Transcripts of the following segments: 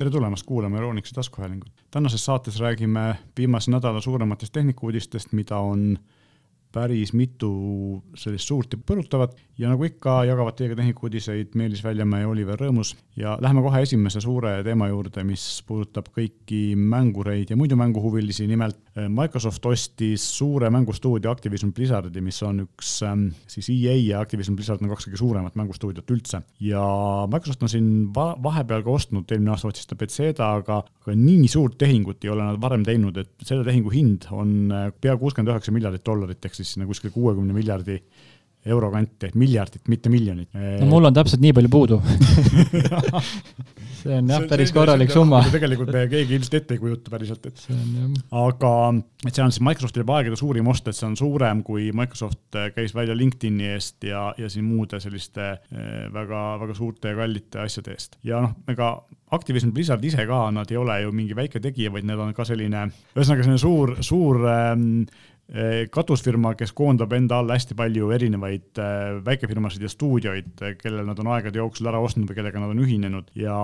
tere tulemast kuulama Euronixi taskuhäälingut. tänases saates räägime viimase nädala suurematest tehnikauudistest, mida on päris mitu sellist suurt ja põrutavat ja nagu ikka, jagavad teiega tehnikauudiseid Meelis Väljamäe ja Oliver Rõõmus ja läheme kohe esimese suure teema juurde, mis puudutab kõiki mängureid ja muidu mänguhuvilisi, nimelt Microsoft ostis suure mängustuudio Activision Blizzardi, mis on üks ähm, siis EA ja Activision Blizzard on kaks kõige suuremat mängustuudiot üldse. ja Microsoft on siin va vahepeal ka ostnud, eelmine aasta ostis ta Bethesda, aga, aga nii suurt tehingut ei ole nad varem teinud, et selle tehingu hind on äh, pea kuuskümmend üheksa miljardit dollarit, ehk siis kuskil kuuekümne miljardi euro kanti, miljardit, mitte miljonit. no mul on täpselt nii palju puudu see on jah, päris korralik summa. tegelikult me keegi ilmselt ette ei kujuta päriselt, et see on jah. aga, et see on siis Microsoftil juba aegade suurim ost, et see on suurem, kui Microsoft käis välja LinkedIni eest ja, ja siin muude selliste eh, väga, väga suurte ja kallite asjade eest. ja noh, ega Activision Blizzard ise ka, nad ei ole ju mingi väike tegija, vaid need on ka selline, ühesõnaga selline suur, suur ähm, Eh, katusfirma, kes koondab enda alla hästi palju erinevaid eh, väikefirmasid ja stuudioid, eh, kellel nad on aegade jooksul ära ostnud või kellega nad on ühinenud ja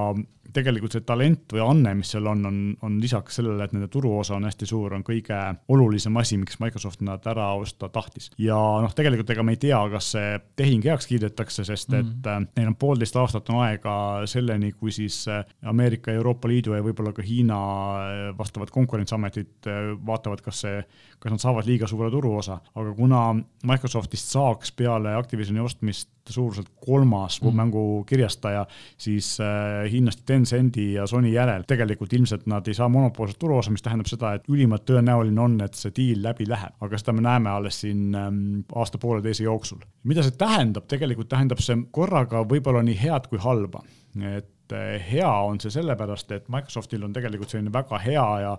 tegelikult see talent või anne, mis seal on, on, on lisaks sellele, et nende turuosa on hästi suur, on kõige olulisem asi, miks Microsoft nad ära osta tahtis. ja noh, tegelikult ega me ei tea, kas see tehing heaks kiidetakse, sest et mm neil on poolteist aastat on aega selleni, kui siis Ameerika, Euroopa Liidu ja võib-olla ka Hiina vastavad konkurentsiametid vaatavad, kas see, kas nad saavad liiga suure turuosa, aga kuna Microsoftist saaks peale Activisioni ostmist suuruselt kolmas mm. mängukirjastaja, siis äh, Hiinast Tencendi ja Sony järel. tegelikult ilmselt nad ei saa monopoolset turuosa, mis tähendab seda, et ülimalt tõenäoline on, et see diil läbi läheb, aga seda me näeme alles siin ähm, aasta-pooleteise jooksul. mida see tähendab, tegelikult tähendab see korraga võib-olla nii head kui halba, et äh, hea on see sellepärast, et Microsoftil on tegelikult selline väga hea ja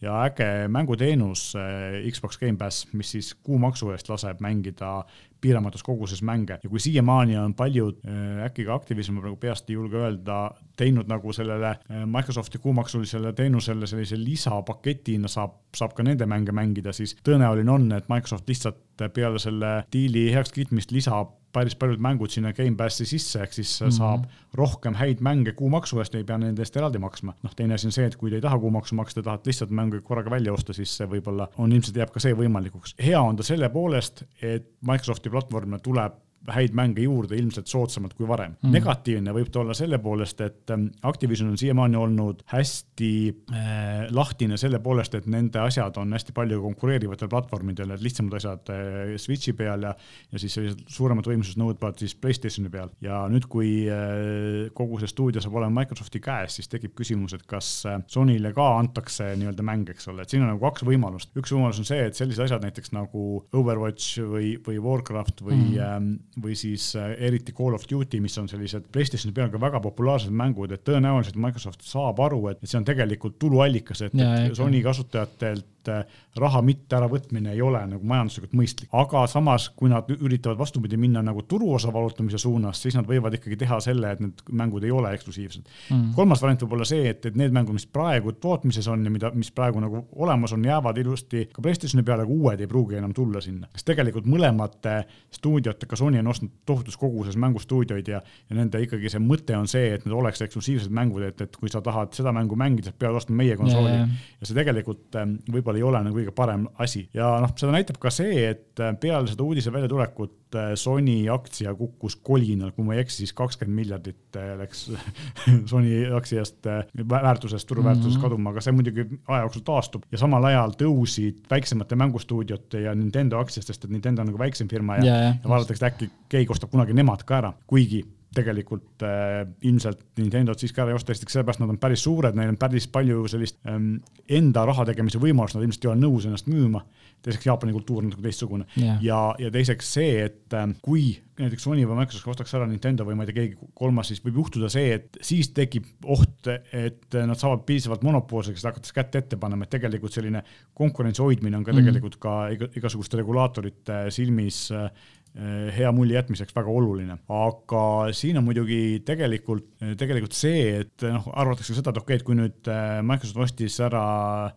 ja äge mänguteenus äh, Xbox Gamepass, mis siis kuumaksu eest laseb mängida piiramatus koguses mänge. Ja kui siiamaani on paljud, äh, äkki ka Activision, ma praegu peast ei julge öelda, teinud nagu sellele äh, Microsofti kuumaksulisele teenusele sellise lisapaketina saab, saab ka nende mänge mängida, siis tõenäoline on, et Microsoft lihtsalt peale selle diili heakskiitmist lisab päris paljud mängud sinna Gamepassi sisse, ehk siis mm -hmm. saab rohkem häid mänge kuumaksu eest, ei pea nende eest eraldi maksma. noh, teine asi on see, et kui te ei taha kuumaksu maksta, tahate lihtsalt mänge korraga välja osta, siis see võib-olla on ilmselt jääb ka see võimalikuks. hea on ta selle poolest, et Microsofti platvormile tuleb häid mänge juurde ilmselt soodsamalt kui varem mm. -hmm. negatiivne võib ta olla selle poolest, et ähm, Activision on siiamaani olnud hästi äh, lahtine selle poolest, et nende asjad on hästi palju konkureerivatel platvormidel, et lihtsamad asjad äh, Switchi peal ja, ja siis sellised suuremad võimsused nõudvad siis Playstationi peal. ja nüüd, kui äh, kogu see stuudio saab olema Microsofti käes, siis tekib küsimus, et kas äh, Sonyle ka antakse nii-öelda mäng, eks ole, et siin on nagu kaks võimalust. üks võimalus on see, et sellised asjad näiteks nagu Overwatch või, või Warcraft või mm. -hmm või siis äh, eriti Call of Duty, mis on sellised PlayStationi peal ka väga populaarsed mängud, et tõenäoliselt Microsoft saab aru, et see on tegelikult tuluallikas, et, et Sony kasutajatelt et äh, raha mitte äravõtmine ei ole nagu majanduslikult mõistlik. aga samas, kui nad üritavad vastupidi minna nagu turuosa vallutamise suunas, siis nad võivad ikkagi teha selle, et need mängud ei ole eksklusiivsed mm.. kolmas variant võib olla see, et, et need mängud, mis praegu tootmises on ja mida, mis praegu nagu olemas on, jäävad ilusti ka Playstationi peale, aga uued ei pruugi enam tulla sinna. sest tegelikult mõlemate stuudiotega, Sony on ostnud tohutus koguses mängustuudioid ja, ja nende ikkagi see mõte on see, et need oleks eksklusiivsed mängud, et, et kui sa tahad seda mängu mängida, sa pead ostma meie konsooli yeah. ja see tegelikult ähm, võib-olla ei ole nagu kõige parem asi. ja noh, seda näitab ka see, et äh, peale seda uudise väljatulekut äh, Sony aktsia kukkus kolinal, kui ma ei eksi, siis kakskümmend miljardit äh, läks Sony aktsiast väärtusest, turuväärtusest mm -hmm. kaduma, aga see muidugi aja jooksul taastub ja samal ajal tõusid väiksemate mängustuudiote ja Nintendo aktsiastest, et Nintendo on nagu väiksem firma ja, yeah, ja vaadatakse, et äkki keegi ostab kunagi nemad ka ära, kuigi tegelikult äh, ilmselt Nintendot siiski ära ei osta, esiteks sellepärast nad on päris suured, neil on päris palju sellist ähm, enda raha tegemise võimalust, nad ilmselt ei ole nõus ennast müüma. teiseks Jaapani kultuur on natuke teistsugune yeah. ja, ja teiseks see, et äh, kui näiteks Sony või Microsoft ostaks ära Nintendo või ma ei tea, keegi kolmas, siis võib juhtuda see, et siis tekib oht, et nad saavad piisavalt monopoolseks, et hakatakse kätt ette panema, et tegelikult selline konkurentsi hoidmine on ka mm -hmm. tegelikult ka igasuguste regulaatorite silmis äh, hea mulje jätmiseks väga oluline. aga siin on muidugi tegelikult, tegelikult see, et noh, arvatakse seda, et okei okay,, et kui nüüd eh, Microsoft ostis ära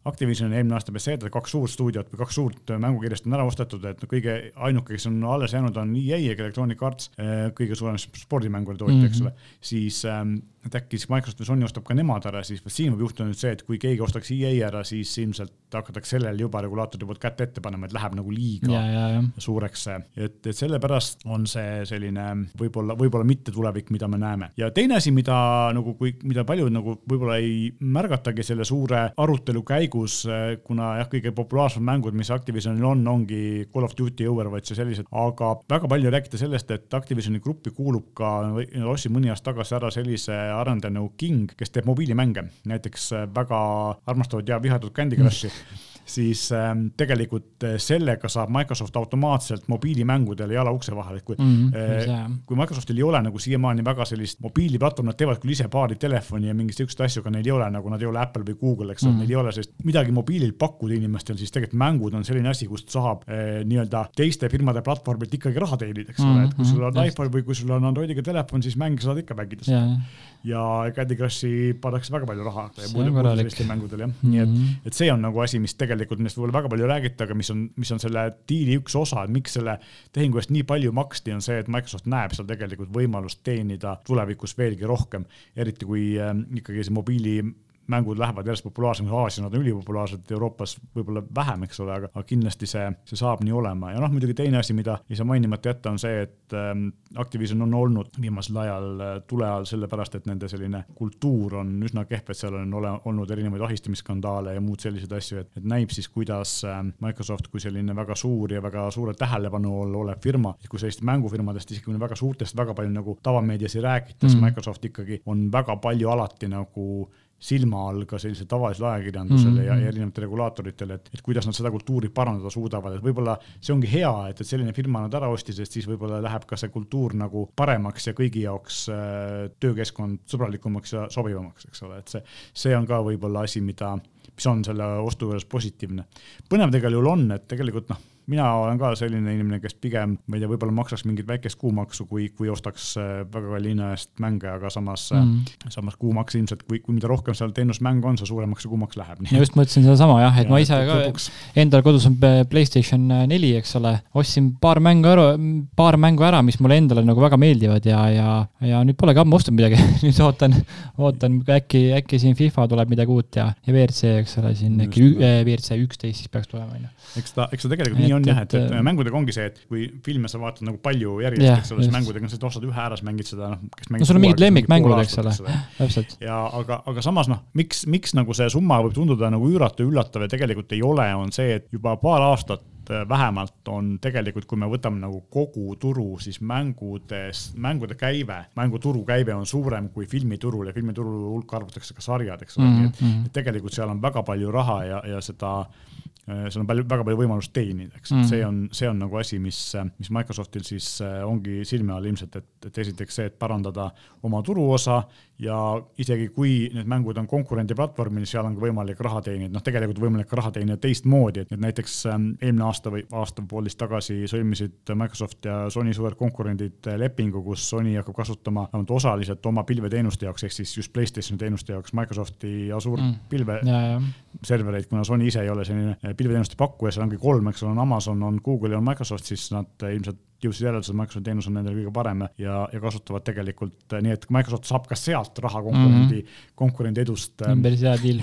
Activisioni eelmine aasta Bethesda, kaks suurt stuudiot või kaks suurt mängukirjast on ära ostetud, et kõige ainuke, kes on alles jäänud, on EA ehk Electronic Arts, eh, kõige suurem spordimängude tootja mm, -hmm. eks mhm. ole, siis ähm, et äkki siis Microsoft või Sony ostab ka nemad ära, siis vot siin võib juhtuda nüüd see, et kui keegi ostaks EA ära, siis ilmselt hakatakse sellel juba regulaatorite poolt kätt ette panema, et läheb nagu liiga ja, ja, ja. suureks see. et, et sellepärast on see selline võib-olla, võib-olla mitte tulevik, mida me näeme. ja teine asi, mida nagu, kui, mida paljud nagu võib-olla ei märgatagi selle suure arutelu käigus, kuna jah, kõige populaarsemad mängud, mis Activisionil on, ongi Call of Duty, Overwatch ja sellised, aga väga palju räägiti sellest, et Activisioni gruppi kuulub ka, ostsid mõni aasta tagasi ära sellise arendaja nagu King, kes teeb mobiilimänge, näiteks väga armastavad ja vihatud Candy Crushi siis ähm, tegelikult äh, sellega saab Microsoft automaatselt mobiilimängudele jala ukse vahele, et kui mm, -hmm, kui Microsoftil ei ole nagu siiamaani väga sellist mobiiliplatvormi, nad teevad küll ise paari telefoni ja mingeid siukseid asju, aga neil ei ole nagu nad ei ole Apple või Google, eks ole mm -hmm., neil ei ole sellist midagi mobiilil pakkuda inimestel, siis tegelikult mängud on selline asi, kust saab äh, nii-öelda teiste firmade platvormilt ikkagi raha teenida, eks ole mm -hmm., et kui sul on mm -hmm. iPhone või kui sul on Androidiga telefon, siis mänge saad ikka mängida yeah. ja Candy Crushi pannakse väga palju raha. mängudel jah mm, -hmm. nii et, mhm. et see on nagu asi, mis tegelikult tegelikult, millest võib-olla väga palju ei räägita, aga mis on, mis on selle diili üks osa, et miks selle tehingu eest nii palju maksti, on see, et Microsoft näeb seal tegelikult võimalust teenida tulevikus veelgi rohkem, eriti kui äh, ikkagi see mobiili mängud lähevad järjest populaarsemaks, Aasias nad on ülipopulaarsed, Euroopas võib-olla vähem, eks ole, aga, aga kindlasti see, see saab nii olema ja noh, muidugi teine asi, mida ei saa mainimata jätta, on see, et ähm, Activision on olnud viimasel ajal äh, tule all sellepärast, et nende selline kultuur on üsna kehv, et seal on ole, olnud erinevaid ahistamisskandaale ja muud selliseid asju, et, et näib siis, kuidas äh, Microsoft kui selline väga suur ja väga suure tähelepanu all olev firma, kui sellist mängufirmadest isegi väga suurtest väga palju nagu tavameedias ei räägita mm, -hmm. Microsoft ikkagi on väga palju alati nagu silma all ka sellisele tavalisele ajakirjandusele mm -hmm. ja, ja erinevatele regulaatoritele, et, et kuidas nad seda kultuuri parandada suudavad, et võib-olla see ongi hea, et, et selline firma nad ära ostis, et siis võib-olla läheb ka see kultuur nagu paremaks ja kõigi jaoks äh, töökeskkond sõbralikumaks ja sobivamaks, eks ole, et see, see on ka võib-olla asi, mida, mis on selle ostu juures positiivne. põnev tegelikult on, et tegelikult noh mina olen ka selline inimene, kes pigem, ma ei tea, võib-olla maksaks mingit väikest kuumaksu, kui, kui ostaks äh, väga kalli hinna eest mänge, aga samas mm., samas kuumaks ilmselt, kui, kui mida rohkem seal teenusmäng on, seda suuremaks see kuumaks läheb. just mõtlesin sedasama jah, et ja, ma ise ka, endal kodus on Playstation neli, eks ole, ostsin paar mängu ära, paar mängu ära, mis mulle endale nagu väga meeldivad ja, ja, ja nüüd polegi ammu ostnud midagi nüüd ootan, ootan äkki, äkki siin FIFA tuleb midagi uut ja, ja WRC, eks ole, siin äkki WRC üksteist siis peaks tulema, on ju. eks ta, eks ta tegelikult nii on on jah, et, et mängudega ongi see, et kui filme sa vaatad nagu palju järjest yeah,, eks ole, siis mängudega on see, et ostad ühe ära, siis mängid seda, noh, kes mängib no sul on mingid lemmikmängud, eks ole, täpselt. ja aga, aga samas noh, miks, miks nagu see summa võib tunduda nagu üüratu ja üllatav ja tegelikult ei ole, on see, et juba paar aastat äh, vähemalt on tegelikult, kui me võtame nagu kogu turu, siis mängudes, mängude käive, mänguturu käive on suurem kui filmiturul ja filmiturul hulka arvatakse ka sarjad, eks ole mm, -hmm. nii et, mhm. et tegelikult seal on väga palju raha ja, ja seda Äh, seal on palju, väga palju võimalust teenida, eks mm., see on, see on nagu asi, mis, mis Microsoftil siis äh, ongi silme all ilmselt, et, et esiteks see, et parandada oma turuosa ja isegi kui need mängud on konkurendi platvormil, seal on ka võimalik raha teenida, noh, tegelikult võimalik raha teenida teistmoodi, et näiteks ähm, eelmine aasta või aasta või poolteist tagasi sõlmisid Microsoft ja Sony suured konkurendid lepingu, kus Sony hakkab kasutama vähemalt osaliselt oma pilveteenuste jaoks, ehk siis just Playstationi teenuste jaoks Microsofti Azure mm. pilveservereid, kuna Sony ise ei ole selline pilveteenuste pakkuja, seal ongi kolm, eks ole, on Amazon, on Google ja on Microsoft, siis nad ilmselt et Microsofti teenus on nendele kõige parem ja, ja kasutavad tegelikult nii, et Microsoft saab ka sealt raha konkurendi mm, -hmm. konkurendi edust. Ähm, päris hea deal.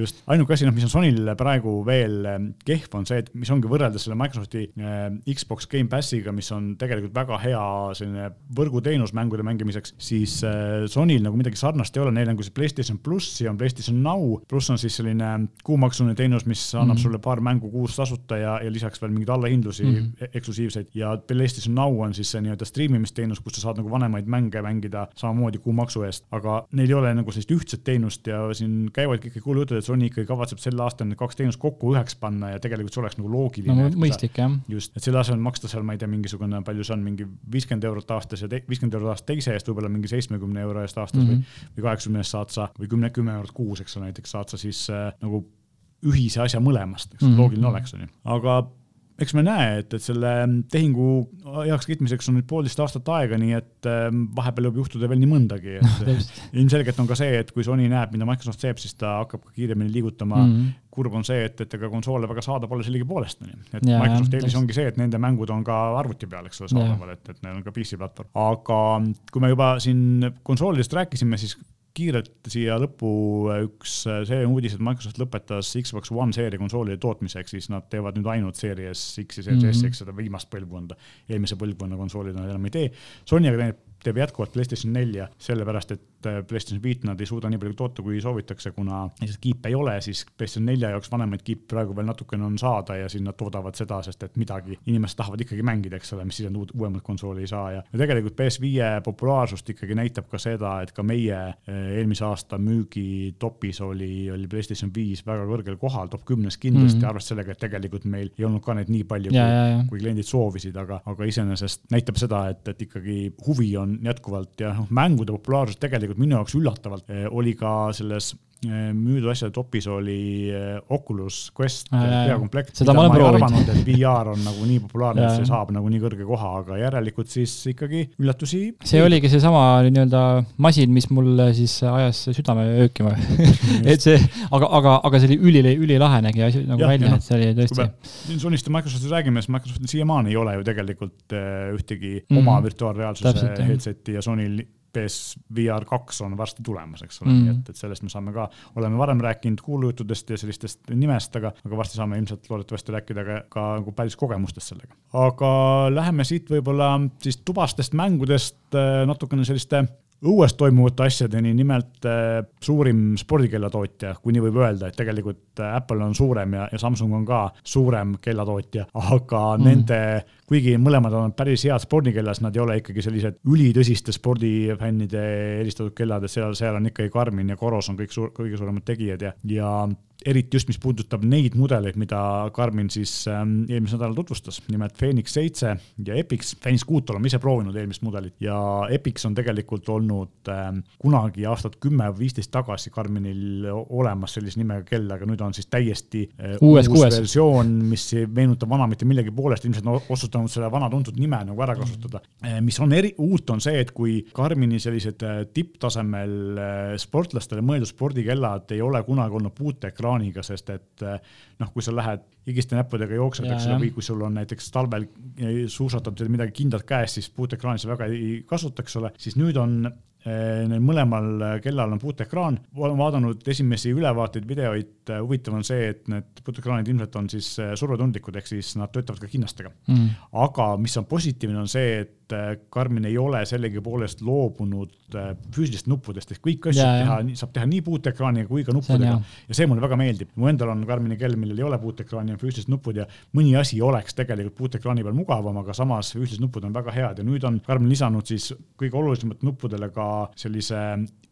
just, ainuke asi, noh, mis on Sonyl praegu veel ähm, kehv, on see, et mis ongi võrreldes selle Microsofti äh, Xbox Gamepassiga, mis on tegelikult väga hea selline võrguteenus mängude mängimiseks, siis äh, Sonyl nagu midagi sarnast ei ole, neil on kui see PlayStation pluss ja on PlayStation Now, pluss on siis selline kuumaksuline teenus, mis annab mm -hmm. sulle paar mängu kuus tasuta ja, ja lisaks veel mingeid allahindlusi mm -hmm. eksklusiivseid ja PlayStation Now on siis see nii-öelda striimimisteenus, kus sa saad nagu vanemaid mänge mängida samamoodi kuumaksu eest, aga neil ei ole nagu sellist ühtset teenust ja siin käivadki ikkagi kuulujutud, et Sony ikkagi kavatseb sel aastal need kaks teenust kokku üheks panna ja tegelikult see oleks nagu loogiline no,. mõistlik jah. just, et selle asemel maksta seal, ma ei tea, mingisugune, palju see on, mingi viiskümmend eurot aastas ja viiskümmend eurot aastas teise eest, võib-olla mingi seitsmekümne euro eest aastas mm -hmm. või, mhm. või kaheksakümne eest saad sa või kümne, kümme eurot kuus, eks ole, näiteks saad sa siis äh, nagu ühise asja mõlemast, eks mm -hmm. loogiline oleks, on ju, aga eks me näe, et, et selle tehingu heakskiitmiseks on nüüd poolteist aastat aega, nii et ähm, vahepeal võib juhtuda veel nii mõndagi, et ilmselgelt on ka see, et kui Sony näeb, mida Microsoft teeb, siis ta hakkab ka kiiremini liigutama mm. -hmm. kurb on see, et, et ega konsoole väga saada pole sellegipoolest, onju. et ja, Microsofti eelis ongi see, et nende mängud on ka arvuti peal, eks ole, saadaval, et, et neil on ka PC platvorm. aga kui me juba siin konsoolidest rääkisime, siis kiirelt siia lõppu üks selline uudis, et Microsoft lõpetas Xbox One seeria konsoolide tootmise, ehk siis nad teevad nüüd ainult Series X ja Series mm -hmm. S, eks seda viimast põlvkonda. eelmise põlvkonna konsoolid nad enam ei tee. Sony aga teeb teeb jätkuvalt PlayStation nelja, sellepärast et äh, PlayStation viit nad ei suuda nii palju toota, kui soovitakse, kuna lihtsalt kiipe ei ole, siis PlayStation nelja jaoks vanemaid kiipe praegu veel natukene on saada ja siis nad toodavad seda, sest et midagi, inimesed tahavad ikkagi mängida, eks ole, mis siis on uuemat konsooli ei saa ja, ja tegelikult PS5 populaarsust ikkagi näitab ka seda, et ka meie äh, eelmise aasta müügitopis oli, oli PlayStation viis väga kõrgel kohal, top kümnes kindlasti mm, -hmm. arvestades sellega, et tegelikult meil ei olnud ka neid nii palju, kui, kui kliendid soovisid, aga, aga iseenesest näitab seda, et, et ikkagi huvi on on jätkuvalt ja noh, mängude populaarsus tegelikult minu jaoks üllatavalt eh, oli ka selles müüdud asjade topis oli eh, Oculus Quest peakomplekt. seda ma olen proovinud. et VR on nagu nii populaarne, et see saab nagu nii kõrge koha, aga järelikult siis ikkagi üllatusi. see oligi seesama nii-öelda masin, mis mul siis ajas südame öökima et see, aga, aga, aga see oli üli, ülilahe nägi asi nagu ja, välja, et see oli tõesti. siin Sonist ja Microsoftist räägime, siis Microsoftil siiamaani ei ole ju tegelikult ühtegi mm oma virtuaalreaalsuse headset'i ja Sonyl PSVR kaks on varsti tulemas, eks ole mm., nii et, et sellest me saame ka, oleme varem rääkinud kuulujuttudest ja sellistest nimest, aga, aga varsti saame ilmselt loodetavasti rääkida ka, ka nagu päris kogemustest sellega. aga läheme siit võib-olla siis tubastest mängudest äh, natukene selliste õues toimuvate asjadeni, nimelt äh, suurim spordikellatootja, kui nii võib öelda, et tegelikult äh, Apple on suurem ja, ja Samsung on ka suurem kellatootja, aga mm. nende kuigi mõlemad on päris head spordikellas, nad ei ole ikkagi sellised ülitõsiste spordifännide eelistatud kellad, et seal, seal on ikkagi Garmin ja Coros on kõik suur, kõige suuremad tegijad ja, ja eriti just, mis puudutab neid mudeleid, mida Garmin siis ähm, eelmisel nädalal tutvustas, nimelt Phoenix seitse ja Epix. Phoenix kuut oleme ise proovinud eelmist mudelit ja Epix on tegelikult olnud ähm, kunagi aastat kümme või viisteist tagasi Garminil olemas sellise nimega kell, aga nüüd on siis täiesti äh, uues, uus kuues. versioon, mis ei meenuta vana mitte millegi poolest, ilmselt on otsustanud selle vana tuntud nime nagu ära kasutada. Äh, mis on eri, uut, on see, et kui Garmini sellised äh, tipptasemel äh, sportlastele mõeldud spordikellad ei ole kunagi olnud puuteekraanil, ekraaniga, sest et eh, noh, kui sa lähed higiste näppudega jooksed, eks ole, või kui sul on näiteks talvel eh, suusatad midagi kindlat käes, siis puuteekraani sa väga ei kasuta, eks ole, siis nüüd on Neil mõlemal kellal on puuteekraan, olen vaadanud esimesi ülevaateid, videoid, huvitav on see, et need puuteekraanid ilmselt on siis survetundlikud, ehk siis nad töötavad ka kinnastega. Mm.. aga mis on positiivne, on see, et Karmin ei ole sellegipoolest loobunud füüsilistest nuppudest, ehk kõiki asju saab teha, saab teha nii puuteekraaniga kui ka nuppudega. ja see mulle väga meeldib, mu endal on Karmini kell, millel ei ole puuteekraani, on füüsilised nupud ja mõni asi oleks tegelikult puuteekraani peal mugavam, aga samas füüsilised nupud on väga head. Ja nüüd on Karmin lisanud siis kõige olulisemate nuppudele ka sellise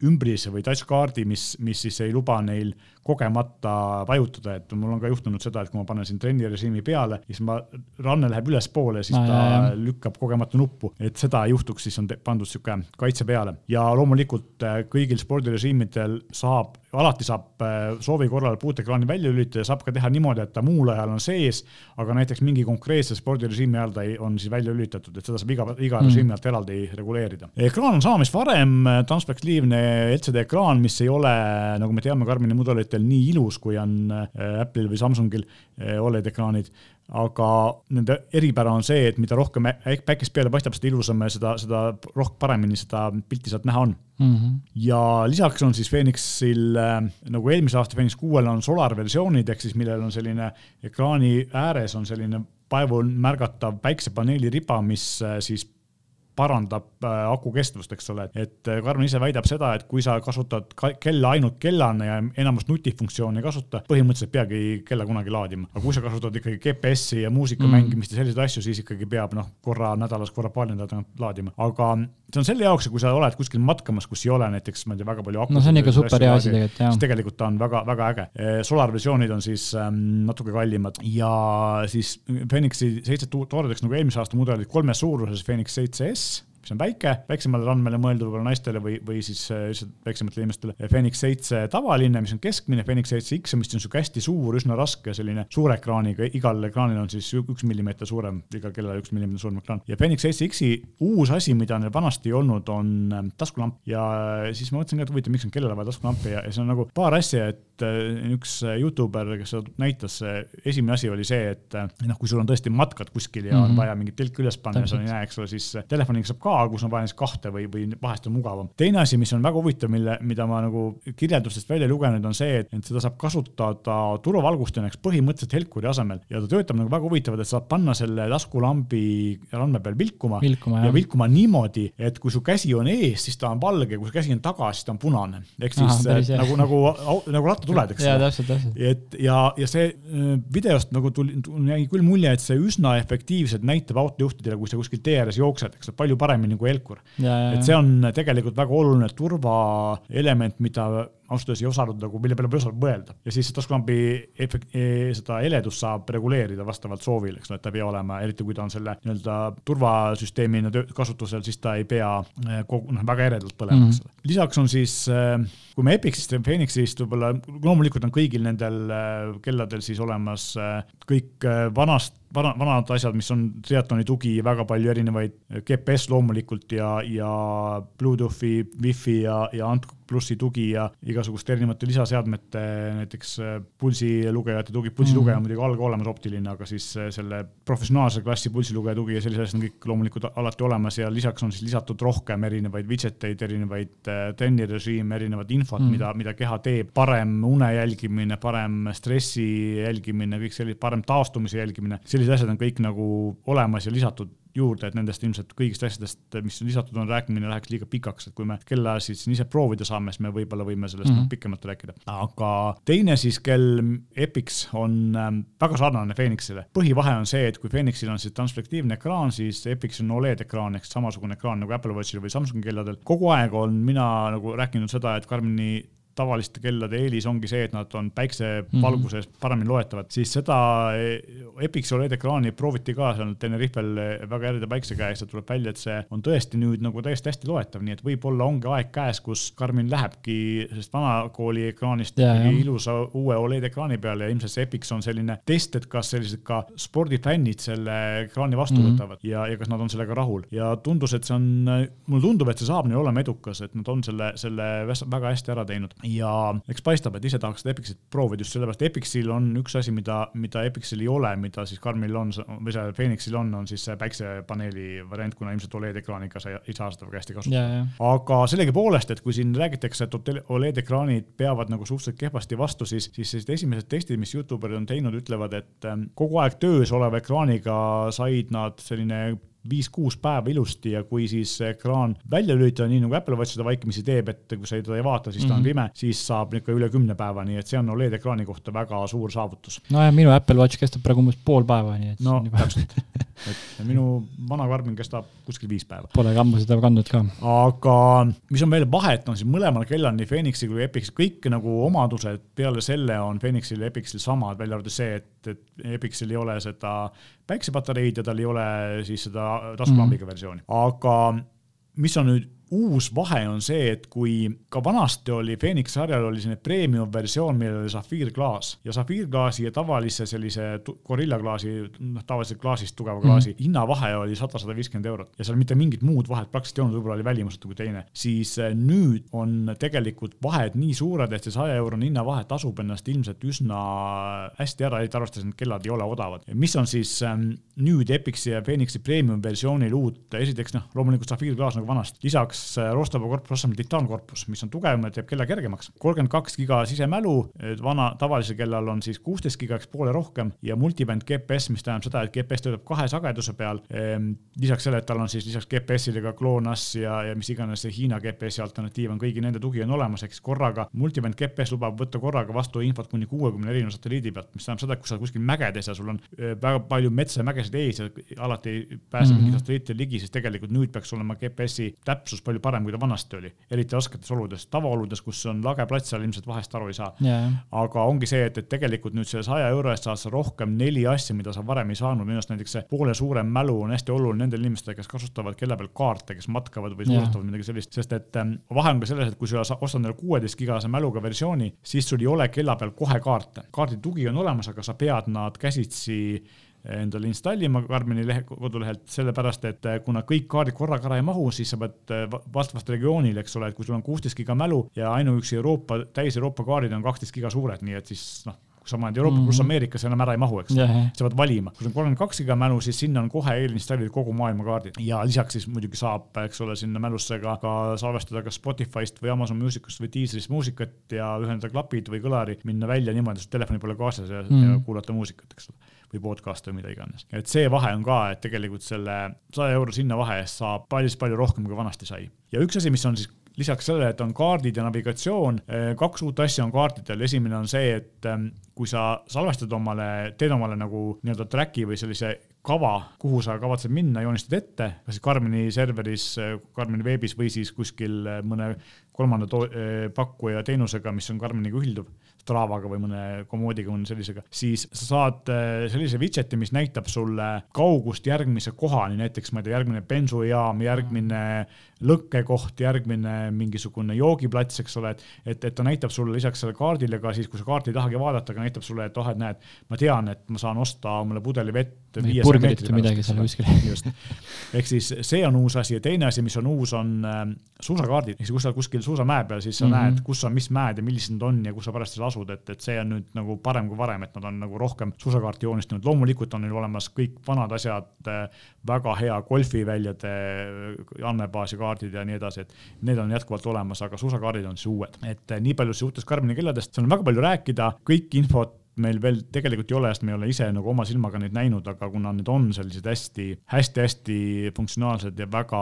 ümbrise või touchcard'i, mis, mis siis ei luba neil kogemata vajutada, et mul on ka juhtunud seda, et kui ma panen siin trennirežiimi peale, siis ma, ranne läheb ülespoole, siis no, ta jah, jah. lükkab kogemata nuppu, et seda ei juhtuks, siis on pandud sihuke kaitse peale ja loomulikult äh, kõigil spordirežiimidel saab, alati saab äh, soovi korral puutekraani välja lülitada, saab ka teha niimoodi, et ta muul ajal on sees, aga näiteks mingi konkreetse spordirežiimi ajal ta ei, on siis välja lülitatud, et seda saab iga, iga mm. režiimi alt eraldi reguleerida. ekraan on sama, mis varem, transpeksliivne LCD ekraan, mis ei ole, nagu me teame, Karmini mudelitel ettevõtjatel nii ilus, kui on äh, Apple'il või Samsungil äh, Oled ekraanid. aga nende eripära on see, et mida rohkem päikest peale paistab, seda ilusam ja seda, seda rohkem paremini seda pilti sealt näha on mm. -hmm. ja lisaks on siis Phoenixil äh, nagu eelmise aasta Phoenix kuuel on solar versioonid ehk siis millel on selline ekraani ääres on selline vaevul märgatav päiksepaneeli riba, mis siis parandab äh, aku kestvust, eks ole, et äh, Karmen ise väidab seda, et kui sa kasutad kella ainult kellana ja enamust nutifunktsiooni ei kasuta, põhimõtteliselt peagi kella kunagi laadima. aga kui sa kasutad ikkagi GPS-i ja muusika mm. mängimist ja selliseid asju, siis ikkagi peab noh, korra nädalas, korra paari nädala tagant laadima, aga see on selle jaoks, kui sa oled kuskil matkamas, kus ei ole näiteks, ma ei tea, väga palju akusid. no see on ikka super hea asi tegelikult, jah. siis tegelikult ta on väga-väga äge. Solar versioonid on siis ähm, natuke kallimad ja siis Phoenixi seitse toodetakse nagu eelmise aasta mudelid kolmes suuruses, Phoenix seitse S mis on väike, väiksemale randmele mõeldud võib-olla naistele või, või siis lihtsalt väiksematele inimestele. Fenix seitse tavaline, mis on keskmine, Fenix seitse X, mis on sihuke hästi suur, üsna raske, selline suure ekraaniga, igal ekraanil on siis üks millimeeter suurem, igal kellal üks millimeeter suurem ekraan. ja Fenix seitse X-i uus asi, mida neil vanasti ei olnud, on ähm, taskulamp ja siis ma mõtlesin ka, et huvitav, miks on kellele vaja taskulampi ja, ja see on nagu paar asja, et äh, üks äh, Youtuber, kes seda näitas, esimene asi oli see, et äh, noh, kui sul on tõesti matkad kuskil ja mm -hmm. on mhm. vaja mingit telki üles panna ja sa ei näe, eks ole, siis telefoniga saab ka, kus on vaja näiteks kahte või, või vahest on mugavam. teine asi, mis on väga huvitav, mille, mida ma nagu kirjeldustest välja lugenud, on see, et seda saab kasutada turvavalgustajana põhimõtteliselt helkuri asemel ja ta töötab nagu väga huvitavalt, et saab panna selle taskulambi randme peal vilkuma, vilkuma ja vilkuma niimoodi, et kui su käsi on ees, siis ta on valge, kui su käsi on taga, siis ta on punane. ehk siis Aha, nagu, nagu, nagu rattatuled, eks ole. et ja, ja see äh, videost nagu tuli, jäi küll mulje, et see üsna efektiivselt näitab autojuhtidele, kui sa kuskil tee ääres jooksed, eks ole, palju paremini kui helkur. et see on tegelikult väga oluline turvaelement, mida ausalt öeldes ei osanud nagu, mille peale ma ei osanud mõelda. ja siis taskulambi efekt, e, seda heledust saab reguleerida vastavalt soovile, eks ole, et ta ei pea olema, eriti kui ta on selle nii-öelda turvasüsteemina kasutusel, siis ta ei pea e, kogu, noh, väga eredalt põlema, eks mhm. ole. lisaks on siis, e, kui me Epicist ja Phoenixist võib-olla, loomulikult on kõigil nendel kelladel siis olemas kõik vanast vana, vanad asjad, mis on triatloni tugi, väga palju erinevaid GPS loomulikult ja, ja Bluetoothi, wifi ja, ja Ant plussi tugi ja igasuguste erinevate lisaseadmete, näiteks äh, pulsilugejate tugi, pulsilugeja on mm. muidugi alg olemas optiline, aga siis äh, selle professionaalse klassi pulsilugeja tugi ja sellised asjad on kõik loomulikult alati olemas ja lisaks on siis lisatud rohkem erinevaid widget eid, erinevaid äh, trennirežiime, erinevat infot mm., mida, mida keha teeb, parem une jälgimine, parem stressi jälgimine, kõik selline, parem taastumise jälgimine, sellised asjad on kõik nagu olemas ja lisatud juurde, et nendest ilmselt kõigist asjadest, mis lisatud on, rääkimine läheks liiga pikaks, et kui me kella siis ise proovida saame, siis me võib-olla võime sellest mm -hmm. pikemalt rääkida. aga teine siis kell Epix on ähm, väga sarnane Phoenixile. põhivahe on see, et kui Phoenixil on siis transflektiivne ekraan, siis Epixil on Oled ekraan ehk samasugune ekraan nagu Apple Watchil või Samsungi kelladel. kogu aeg on mina nagu rääkinud seda, et Karmini tavaliste kellade eelis ongi see, et nad on päiksevalguses mm -hmm. paremini loetavad, siis seda Epix OLED ekraani prooviti ka seal Tenerifel väga järjeda päikse käes ja tuleb välja, et see on tõesti nüüd nagu täiesti hästi loetav, nii et võib-olla ongi aeg käes, kus Karmin lähebki sellest vanakooli ekraanist yeah, ilusa uue OLED ekraani peale ja ilmselt see Epix on selline test, et kas sellised ka spordifännid selle ekraani vastu mm -hmm. võtavad ja, ja kas nad on sellega rahul ja tundus, et see on, mulle tundub, et see saab neil olema edukas, et nad on selle, selle väga hästi ära teinud ja eks paistab, et ise tahaks seda Epixit proovida just sellepärast, Epixil on üks asi, mida, mida Epixil ei ole, mida siis Karmil on või see Phoenixil on, on siis see päiksepaneeli variant, kuna ilmselt Oled ekraaniga sa ei saa seda väga hästi kasutada. aga sellegipoolest, et kui siin räägitakse, et Oled ekraanid peavad nagu suhteliselt kehvasti vastu, siis, siis sellised esimesed testid, mis Youtuberid on teinud, ütlevad, et ähm, kogu aeg töös oleva ekraaniga said nad selline viis-kuus päeva ilusti ja kui siis ekraan välja lülitada, nii nagu Apple Watch seda vaikimisi teeb, et kui sa teda ei vaata, siis ta on mm -hmm. pime, siis saab ikka üle kümne päeva, nii et see on OLED ekraani kohta väga suur saavutus. nojah, minu Apple Watch kestab praegu umbes pool päeva, nii et. no täpselt, et minu vana Garmin kestab kuskil viis päeva. Polegi ammu seda kandnud ka. aga mis on veel vahet, on siis mõlemal kellal, nii Phoenixil kui Epixil, kõik nagu omadused peale selle on Phoenixil ja Epixil samad, välja arvatud see, et, et Epixil ei ole seda päiksepatareid ja tal ei ole siis seda taskulambiga mm -hmm. versiooni, aga mis on nüüd uus vahe on see, et kui ka vanasti oli Phoenix sarjal oli selline premium versioon, millel oli safiirklaas ja safiirklaasi ja tavalise sellise Gorilla klaasi, noh tavalise klaasist tugeva klaasi mm -hmm. hinnavahe oli sada, sada viiskümmend eurot. Ja seal mitte mingit muud vahet praktiliselt ei olnud, võib-olla oli välimuselt kui teine, siis äh, nüüd on tegelikult vahed nii suured, et see saja eurone hinnavahe tasub ennast ilmselt üsna hästi ära, eriti arvestades, et kellad ei ole odavad. mis on siis ähm, nüüd Epixi ja Phoenixi premium versioonil uut, esiteks noh, loomulikult safiirklaas nagu vanasti, lisaks lisaks äh, Rostova korpus on titaankorpus, mis on tugevam ja teeb kella kergemaks. kolmkümmend kaks giga sisemälu, vana tavalisel kellal on siis kuusteist giga ehk poole rohkem ja multiband GPS, mis tähendab seda, et GPS töötab kahe sageduse peal. Ehm, lisaks sellele, et tal on siis lisaks GPS-ile ka GLONASS ja, ja mis iganes see Hiina GPS-i alternatiiv on, kõigi nende tugi on olemas, ehk siis korraga multiband GPS lubab võtta korraga vastu infot kuni kuuekümne erineva satelliidi pealt, mis tähendab seda, et kui sa kuskil mägedes ja sul on äh, väga palju metsa ja mägesid ees ja alati ei pääse mm -hmm. mingi satelliitide ligi, siis tegelikult nüüd peaks olema GPS-i täpsus palju palju parem, kui ta vanasti oli, eriti rasketes oludes, tavaoludes, kus on lage plats, seal ilmselt vahest aru ei saa. Yeah.. aga ongi see, et, et tegelikult nüüd selle saja euro eest saad sa rohkem neli asja, mida sa varem ei saanud, minu arust näiteks see poole suurem mälu on hästi oluline nendele inimestele, kes kasutavad kella peal kaarte, kes matkavad või suusatavad yeah. midagi sellist, sest et ähm, vahe on ka selles, et kui sa ostad endale kuueteist gigase mäluga versiooni, siis sul ei ole kella peal kohe kaarte. kaardi tugi on olemas, aga sa pead nad käsitsi endale installima Karmini lehe, kodulehelt, sellepärast et eh, kuna kõik kaardid korraga ära ei mahu, siis sa pead eh, vastavast regioonil, eks ole, et kui sul on kuusteist giga mälu ja ainuüksi Euroopa, täis Euroopa kaardid on kaksteist giga suured, nii et siis noh kui sa paned Euroopa mm -hmm. pluss Ameerikas enam ära ei mahu, eks yeah., sa pead valima. kui sul on kolmkümmend kaks giga mälu, siis sinna on kohe eelinstallid kogu maailma kaardid ja lisaks siis muidugi saab, eks ole, sinna mälusse ka, ka salvestada kas Spotify'st või Amazon Musicust või Deezerist muusikat ja ühendada klapid või kõlari, minna välja niimoodi, et telefoni pole kaasas ja, mm -hmm. ja kuulata muusikat, eks ole või podcast või mida iganes. et see vahe on ka, et tegelikult selle saja euro sinna vahe eest saab palju-palju rohkem, kui vanasti sai. ja üks asi, mis on siis lisaks sellele, et on kaardid ja navigatsioon, kaks uut asja on kaartidel, esimene on see, et eh, kui sa salvestad omale, teed omale nagu nii-öelda track'i või sellise kava, kuhu sa kavatsed minna, joonistad ette, kas Karmini serveris, Karmini veebis või siis kuskil mõne kolmanda eh, pakkuja teenusega, mis on Karminiga ühilduv, Stravaga või mõne komoodiga või sellisega, siis sa saad eh, sellise widget'i, mis näitab sulle kaugust järgmise kohani, näiteks ma ei tea, järgmine bensujaam, järgmine lõkkekoht, järgmine mingisugune joogiplats, eks ole, et, et, et ta näitab sulle lisaks sellele kaardile ka siis, kui sa kaarti ei tahagi vaadata, aga näitab sulle, et oh, et näed, ma tean, et ma saan osta omale pudeli vett meetri peale. midagi seal kuskil. just, ehk siis see on uus asi ja teine asi, mis on uus, on äh, suusakaardid, ehk siis kui sa oled kuskil suusamäe peal, siis sa mm -hmm. näed, kus on mis mäed ja millised nad on ja kus sa parajasti asud, et, et see on nüüd nagu parem kui varem, et nad on nagu rohkem suusakaarti joonistanud. loomulikult on neil olemas kõik vanad asjad, äh, väga hea golfiväljade äh, andmebaasi kaardid ja nii edasi, et need on jätkuvalt olemas, aga suusakaardid on siis uued. et äh, nii palju siis uutest Karmini kelladest, seal on väga palju rääkida, kõik infot meil veel tegelikult ei ole, sest me ei ole ise nagu oma silmaga neid näinud, aga kuna need on sellised hästi, hästi-hästi funktsionaalsed ja väga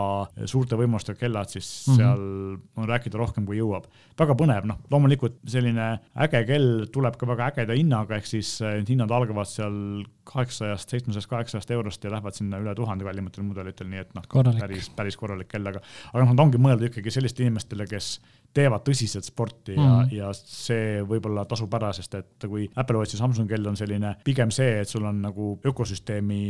suurte võimalustega kellad, siis mm -hmm. seal on rääkida rohkem kui jõuab. väga põnev, noh, loomulikult selline äge kell tuleb ka väga ägeda hinnaga, ehk siis eh, need hinnad algavad seal kaheksasajast, seitsmesajast, kaheksasajast eurost ja lähevad sinna üle tuhande kallimatel mudelitel, nii et noh, päris, päris korralik kell, aga, aga noh, nad ongi mõeldud ikkagi sellistele inimestele, kes teevad tõsiselt sporti ja mm., ja see võib-olla tasub ära, sest et kui Apple Watch ja Samsung kell on selline pigem see, et sul on nagu ökosüsteemi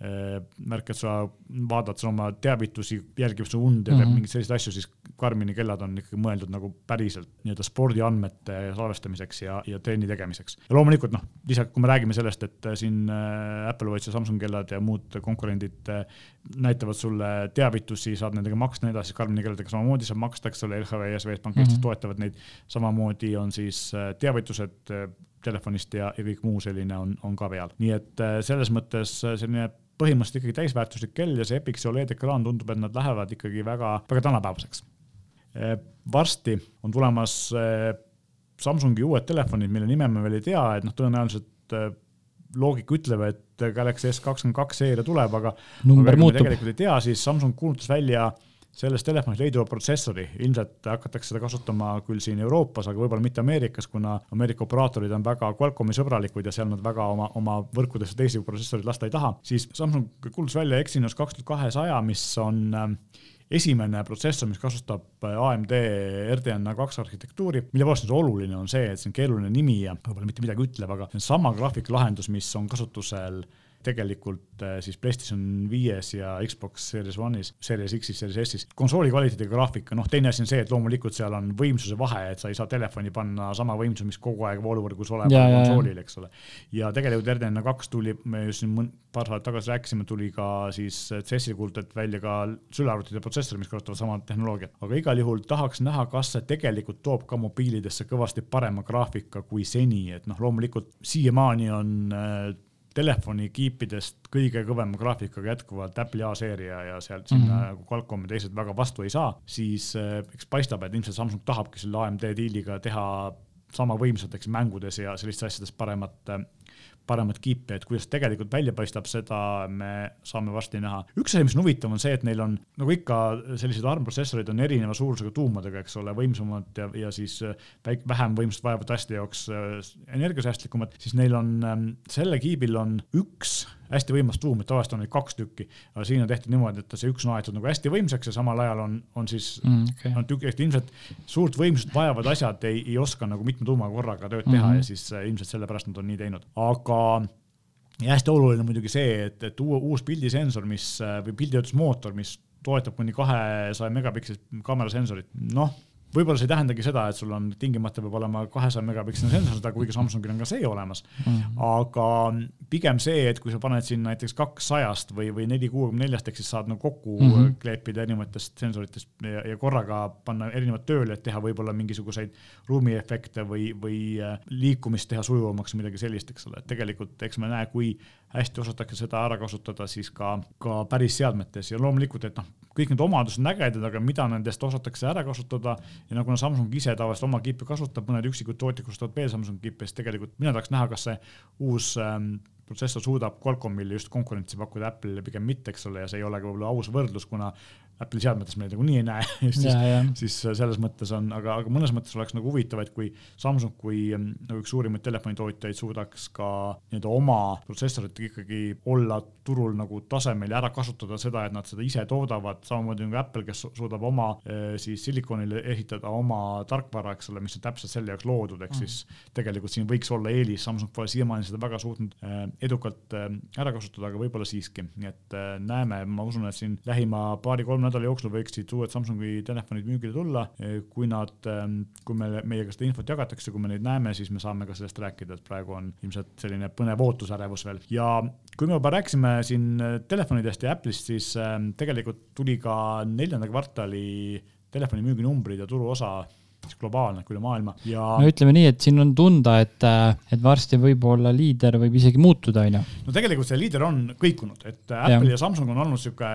Äh, märk, et sa vaatad oma teavitusi, jälgib su und ja teeb mm -hmm. mingeid selliseid asju, siis Karmini kellad on ikkagi mõeldud nagu päriselt nii-öelda spordiandmete salvestamiseks ja, ja trenni tegemiseks. ja loomulikult noh, lisaks, kui me räägime sellest, et äh, siin äh, Apple Watch ja Samsung kellad ja muud konkurendid näitavad sulle teavitusi, saad nendega maksta ja nii edasi, Karmini kelladega samamoodi saab maksta, eks ole, LHV ja Swedbank mm -hmm. toetavad neid. samamoodi on siis teavitused telefonist ja, ja kõik muu selline on, on ka peal, nii et selles mõttes selline põhimõtteliselt ikkagi täisväärtuslik kell ja see Epixi Oled ekraan tundub, et nad lähevad ikkagi väga, väga tänapäevaseks. Varsti on tulemas Samsungi uued telefonid, mille nime me veel ei tea, et noh, tõenäoliselt loogika ütleb, et Galaxy S kakskümmend kaks seeria tuleb, aga, aga tegelikult ei tea, siis Samsung kuulutas välja selles telefonis leiduva protsessori, ilmselt hakatakse seda kasutama küll siin Euroopas, aga võib-olla mitte Ameerikas, kuna Ameerika operaatorid on väga Qualcomm'i sõbralikud ja seal nad väga oma, oma võrkudesse teisi protsessoreid lasta ei taha, siis Samsung kuulutas välja Exynos kaks tuhat kahesaja, mis on äh, esimene protsessor, mis kasutab äh, AMD RDNA kaks arhitektuuri, mille poolest see oluline, on see, et see on keeruline nimi ja võib-olla mitte midagi ütleb, aga see on sama graafikalahendus, mis on kasutusel tegelikult äh, siis PlayStation viies ja Xbox Series One'is, Series X-is, Series S-is. konsooli kvaliteediga graafika, noh, teine asi on see, et loomulikult seal on võimsuse vahe, et sa ei saa telefoni panna sama võimsuse, mis kogu aeg vooluvõrgus olema konsoolil, eks ole. ja tegelikult RDNA kaks tuli, me just siin paar saadet tagasi rääkisime, tuli ka siis CS-i kuulutati välja ka sülearvutite protsessorid, mis kasutavad sama tehnoloogiat, aga igal juhul tahaks näha, kas see tegelikult toob ka mobiilidesse kõvasti parema graafika kui seni, et noh, loomulikult siiamaani on äh, telefonikiipidest kõige kõvema graafikaga jätkuvalt Apple'i A-seeria ja sealt sinna mm -hmm. nagu Qualcomm ja teised väga vastu ei saa, siis eh, eks paistab, et ilmselt Samsung tahabki selle AMD diiliga teha sama võimsalt, eks mängudes ja sellistes asjades paremat äh, paremat kiipi, et kuidas tegelikult välja paistab, seda me saame varsti näha. üks asi, mis on huvitav, on see, et neil on nagu ikka sellised armprotsessorid on erineva suurusega tuumadega, eks ole, võimsamad ja, ja siis äh, väik-, vähem võimsust vajavate asjade jaoks äh, energiasäästlikumad, siis neil on ähm, selle kiibil on üks hästi võimas tuum, et tavaliselt on neid kaks tükki, aga siin on tehtud niimoodi, et see üks on aetud nagu hästi võimsaks ja samal ajal on, on siis mm, okay. on tükk, et ilmselt suurt võimsust vajavad asjad ei, ei oska nagu mitme tuumaga korraga tööd teha mm -hmm. ja siis äh, ilmselt sellepärast nad on nii teinud, aga ja hästi oluline muidugi see, et, et uus pildisensor, mis või pilditöötlusmootor, mis toetab kuni kahesaja megapikselist kaamerasensorit, noh võib-olla see ei tähendagi seda, et sul on tingimata peab olema kahesaja megapiksline sensor, seda kuigi Samsungil on ka see olemas mm. -hmm. aga pigem see, et kui sa paned siin näiteks kakssajast või, või neli kuuekümne neljast, ehk siis saad nagu kokku mm -hmm. kleepida erinevatest sensoritest ja, ja korraga panna erinevad tööle, et teha võib-olla mingisuguseid ruumiefekte või, või äh, liikumist teha sujuvamaks või midagi sellist, eks ole, et tegelikult eks me näe, kui hästi osatakse seda ära kasutada siis ka, ka päris seadmetes. Ja loomulikult, et noh, kõik need omadused on ägedad, aga mida nendest osatakse ära kasutada ja nagu Samsung ise tavaliselt oma kiipe kasutab, mõned üksikud tootjad kasutavad veel Samsungi kiipe, siis tegelikult mina tahaks näha, kas see uus ähm, protsessor suudab Qualcommile just konkurentsi pakkuda, Apple'ile pigem mitte, eks ole, ja see ei ole ka võib-olla aus võrdlus, kuna Apple'i seadmetes me nagunii ei näe. Siis, siis selles mõttes on, aga, aga mõnes mõttes oleks nagu huvitav, et kui Samsung kui mm, nagu üks suurimaid telefonitootjaid suudaks ka nii-öelda oma protsessoritega ikkagi olla turul nagu tasemel ja ära kasutada seda, et nad seda ise toodavad, samamoodi nagu Apple, kes suudab oma eh, siis silikonile ehitada oma tarkvara, eks ole, mis on täpselt selle jaoks loodud, ehk mm. siis tegelikult siin võiks olla eelis, Samsung pole siiamaani seda väga suutnud eh, edukalt ära kasutada, aga võib-olla siiski, nii et näeme, ma usun, et siin lähima paari-kolme nädala jooksul võiksid uued Samsungi telefonid müügile tulla. kui nad, ähm, kui me, meiega seda infot jagatakse, kui me neid näeme, siis me saame ka sellest rääkida, et praegu on ilmselt selline põnev ootusärevus veel ja kui me juba rääkisime siin telefonidest ja Apple'ist, siis ähm, tegelikult tuli ka neljanda kvartali telefoni müüginumbrid ja turuosa siis globaalne üle maailma ja. no ütleme nii, et siin on tunda, et, äh, et varsti võib-olla liider võib isegi muutuda, on ju. no tegelikult see liider on kõikunud, et Apple ja, ja Samsung on olnud sihuke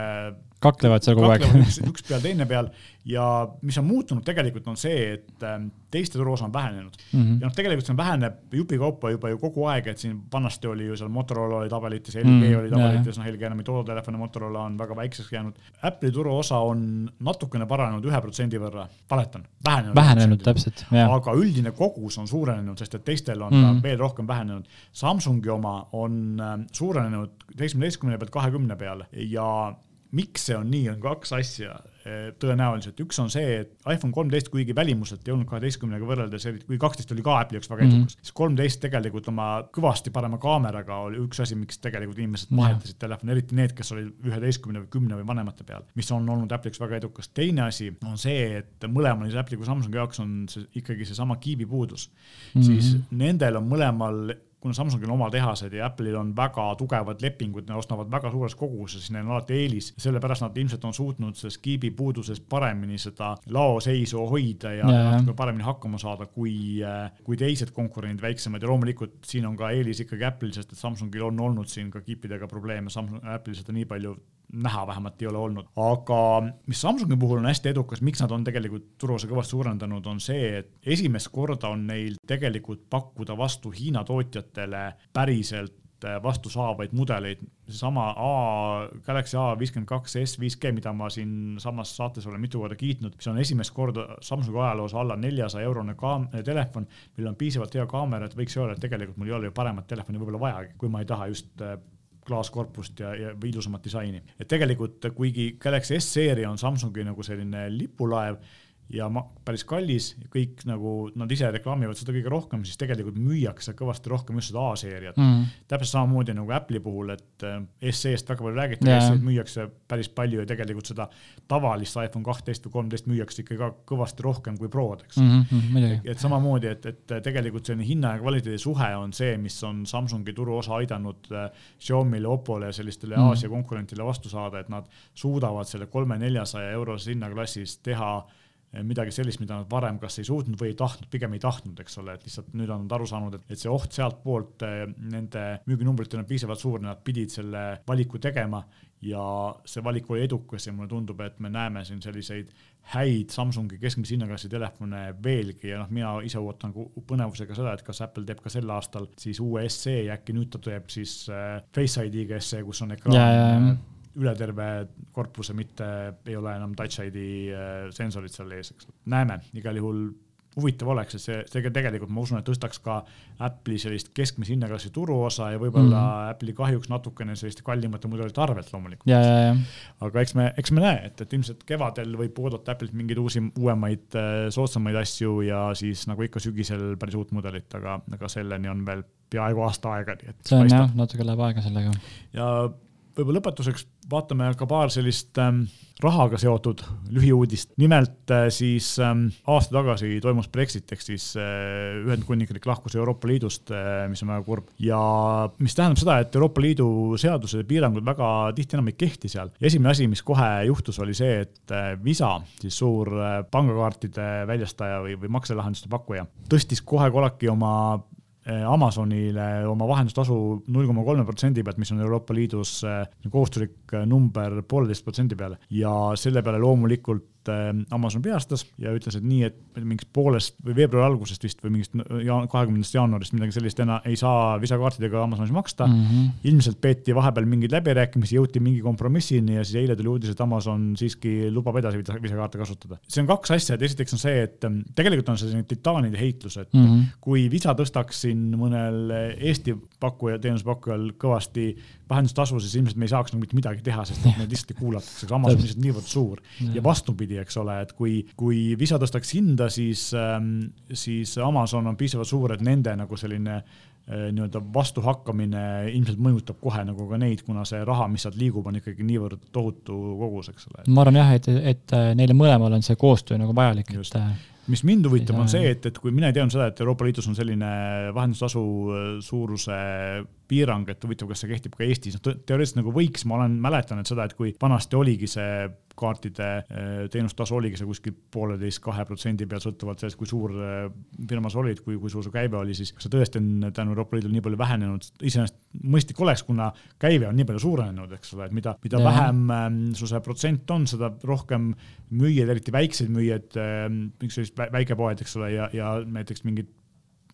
kaklevad seal kogu aeg. üks, peal teine peal ja mis on muutunud tegelikult on see, et ähm, teiste turuosa on vähenenud mm. -hmm. ja noh, tegelikult see väheneb jupikaupa juba ju kogu aeg, et siin vanasti oli ju seal Motorola oli tabelites, LG mm -hmm. oli tabelites, noh LG enam ei tooda telefone, Motorola on väga väikseks jäänud. Apple'i turuosa on natukene paranenud ühe protsendi võrra, valetan, vähenenud. vähenenud täpselt, jah. aga üldine kogus on suurenenud, sest et teistel on mm -hmm. veel rohkem vähenenud. Samsungi oma on ähm, suurenenud seitsmeteistkümne pealt kahekümne peale ja miks see on nii, on kaks asja eh, tõenäoliselt, üks on see, et iPhone kolmteist, kuigi välimuselt ei olnud kaheteistkümnega võrreldes, kui kaksteist oli ka Apple'i jaoks väga edukas mm, -hmm. siis kolmteist tegelikult oma kõvasti parema kaameraga oli üks asi, miks tegelikult inimesed vahetasid telefoni, eriti need, kes olid üheteistkümne või kümne või vanemate peal, mis on olnud Apple'i jaoks väga edukas. teine asi on see, et mõlemal nii Apple'i kui Samsungi jaoks on see ikkagi seesama kiibipuudus mm, -hmm. siis nendel on mõlemal kuna Samsungil on oma tehased ja Apple'il on väga tugevad lepingud, nad ostavad väga suures koguses, siis neil on alati eelis. sellepärast nad ilmselt on suutnud sellest kiibi puuduses paremini seda laoseisu hoida ja, ja natuke paremini hakkama saada kui, kui teised konkurendid väiksemad ja loomulikult siin on ka eelis ikkagi Apple'il, sest et Samsungil on olnud siin ka kiipidega probleeme, Samsung, Apple'il seda nii palju näha vähemalt ei ole olnud. aga mis Samsungi puhul on hästi edukas, miks nad on tegelikult turuosa kõvasti suurendanud, on see, et esimest korda on neil tegelikult pakkuda vastu Hiina tootjatele päriselt äh, vastu saavaid mudeleid, seesama A, Galaxy A viiskümmend kaks S 5G, mida ma siinsamas saates olen mitu korda kiitnud, mis on esimest korda Samsungi ajaloos alla neljasaja eurone kaam-, telefon, millel on piisavalt hea kaamera, et võiks öelda, et tegelikult mul ei ole ju paremat telefoni võib-olla vajagi, kui ma ei taha just äh, klaaskorpust ja, ja või ilusamat disaini. et tegelikult kuigi Galaxy S-seeria on Samsungi nagu selline lipulaev ja ma, päris kallis, kõik nagu nad ise reklaamivad seda kõige rohkem, siis tegelikult müüakse kõvasti rohkem just seda A-seeriat mm.. täpselt samamoodi nagu Apple'i puhul, et äh, SE-st väga palju räägiti yeah., SE-d müüakse päris palju ja tegelikult seda tavalist iPhone kahtteist või kolmteist müüakse ikka ka kõvasti rohkem kui Prod, eks mm. -hmm, et samamoodi, et, et tegelikult selline hinna ja kvaliteedi suhe on see, mis on Samsungi turuosa aidanud äh, Xiaomi'le, Oppole ja sellistele mm. Aasia konkurentidele vastu saada, et nad suudavad selle kolme-neljasaja eurose hinnaklassis teha Eh, midagi sellist, mida nad varem kas ei suutnud või ei tahtnud, pigem ei tahtnud, eks ole, et lihtsalt nüüd on nad aru saanud, et, et see oht sealtpoolt eh, nende müüginumbritel on piisavalt suur, nad pidid selle valiku tegema ja see valik oli edukas ja mulle tundub, et me näeme siin selliseid häid Samsungi keskmise hinnaklassi telefone veelgi ja noh, mina ise ootan põnevusega seda, et kas Apple teeb ka sel aastal siis uue SE ja äkki nüüd ta teeb siis äh, Face ID-ga SE, kus on ekraan üle terve korpuse, mitte ei ole enam Touch ID äh, sensorid seal ees, eks. näeme, igal juhul huvitav oleks, et see, see tegelikult ma usun, et tõstaks ka Apple'i sellist keskmise hinnaklassi turuosa ja võib-olla mm -hmm. Apple'i kahjuks natukene selliste kallimate mudelite arvelt loomulikult. aga eks me, eks me näe, et, et ilmselt kevadel võib oodata Apple'ilt mingeid uusi, uuemaid, äh, soodsamaid asju ja siis nagu ikka sügisel päris uut mudelit, aga, aga selleni on veel peaaegu aasta aega, nii et. see on jah, natuke läheb aega sellega. ja võib-olla lõpetuseks vaatame ka paar sellist ähm, rahaga seotud lühiuudist. nimelt äh, siis ähm, aasta tagasi toimus Brexit ehk siis äh, Ühendkuningriik lahkus Euroopa Liidust äh,, mis on väga kurb ja mis tähendab seda, et Euroopa Liidu seadused ja piirangud väga tihti enam ei kehti seal. esimene asi, mis kohe juhtus, oli see, et äh, Visa, siis suur äh, pangakaartide väljastaja või, või makselahenduste pakkuja, tõstis kohe kolaki oma Amazonile oma vahendustasu null koma kolme protsendi pealt, mis on Euroopa Liidus eh, kohustuslik eh, number pooleteist protsendi peale. Ja selle peale loomulikult et äh, Amazon peastas ja ütles, et nii, et mingist poolest või veebruari algusest vist või mingist kahekümnendast jaanuarist midagi sellist enam ei saa visakaartidega Amazonis maksta mm. -hmm. ilmselt peeti vahepeal mingeid läbirääkimisi, jõuti mingi kompromissini ja siis eile tuli uudis, et Amazon siiski lubab edasi visakaarte kasutada. see on kaks asja, et esiteks on see, et ähm, tegelikult on see selline titaanide heitlus, et mm -hmm. kui Visa tõstaks siin mõnel Eesti pakkuja, teenusepakkujal kõvasti vahendustasu, siis ilmselt me ei saaks nagu mitte midagi teha, sest et meid lihtsalt ei kuulatakse, Amazon on lihtsalt niivõrd suur ja vastupidi vastupidi, eks ole, et kui, kui Visa tõstaks hinda, siis ähm,, siis Amazon on piisavalt suur, et nende nagu selline äh, nii-öelda vastuhakkamine ilmselt mõjutab kohe nagu ka neid, kuna see raha, mis sealt liigub, on ikkagi niivõrd tohutu kogus, eks ole. ma arvan jah, et, et äh, neile mõlemal on see koostöö nagu vajalik, et äh, mis mind huvitab, on see, et, et kui mina ei teadnud seda, et Euroopa Liidus on selline vahendustasu suuruse piirang, et huvitav, kas see kehtib ka Eestis, noh teoreetiliselt nagu võiks, ma olen, mäletan, et seda, et kui vanasti oligi see kaartide eh, teenustasu oligi see kuskil pooleteist, kahe protsendi peal, sõltuvalt sellest, kui suur eh, firma sa olid, kui, kui suur su käive oli, siis kas see tõesti on tänu Euroopa Liidule nii palju vähenenud, iseenesest mõistlik oleks, kuna käive on nii palju suurenenud, eks ole, et mida, mida ja. vähem ähm, su see protsent on, seda rohkem müüjaid, eriti väikseid müüjaid ähm,, sellised väikepoed, eks ole, ja, ja näiteks mingid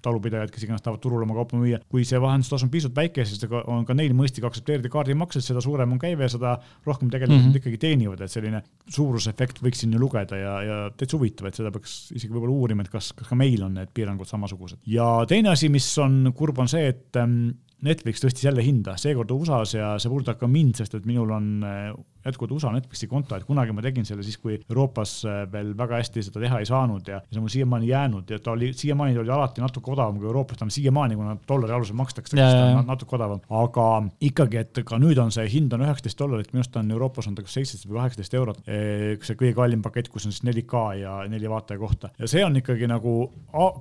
talupidajad, kes iganes tahavad turul oma kaupa müüa. kui see vahendustasu on pisut väike, siis on ka neil mõistlik aktsepteerida kaardimakset, seda suurem on käive, seda rohkem tegelikult mm -hmm. ikkagi teenivad, et selline suurusefekt võiks siin ju lugeda ja, ja täitsa huvitav, et seda peaks isegi võib-olla uurima, et kas, kas ka meil on need piirangud samasugused. ja teine asi, mis on kurb, on see, et ähm, Netflix tõstis jälle hinda, seekord USA-s ja see puudutab ka mind, sest et minul on äh, jätkuvalt USA Netflixi konto, et kunagi ma tegin selle siis, kui Euroopas äh, veel väga hästi seda teha ei saanud ja, ja see on mul siiamaani jäänud ja ta oli, siiamaani ta oli alati natuke odavam kui Euroopas, ta on siiamaani, kuna dollari alusel makstakse, ta on natuke odavam, aga ikkagi, et ka nüüd on see hind on üheksateist dollarit, minu arust on Euroopas on ta kas seitseteist või kaheksateist eurot. see kõige kallim pakett, kus on siis 4K ja neli vaataja kohta ja see on ikkagi nagu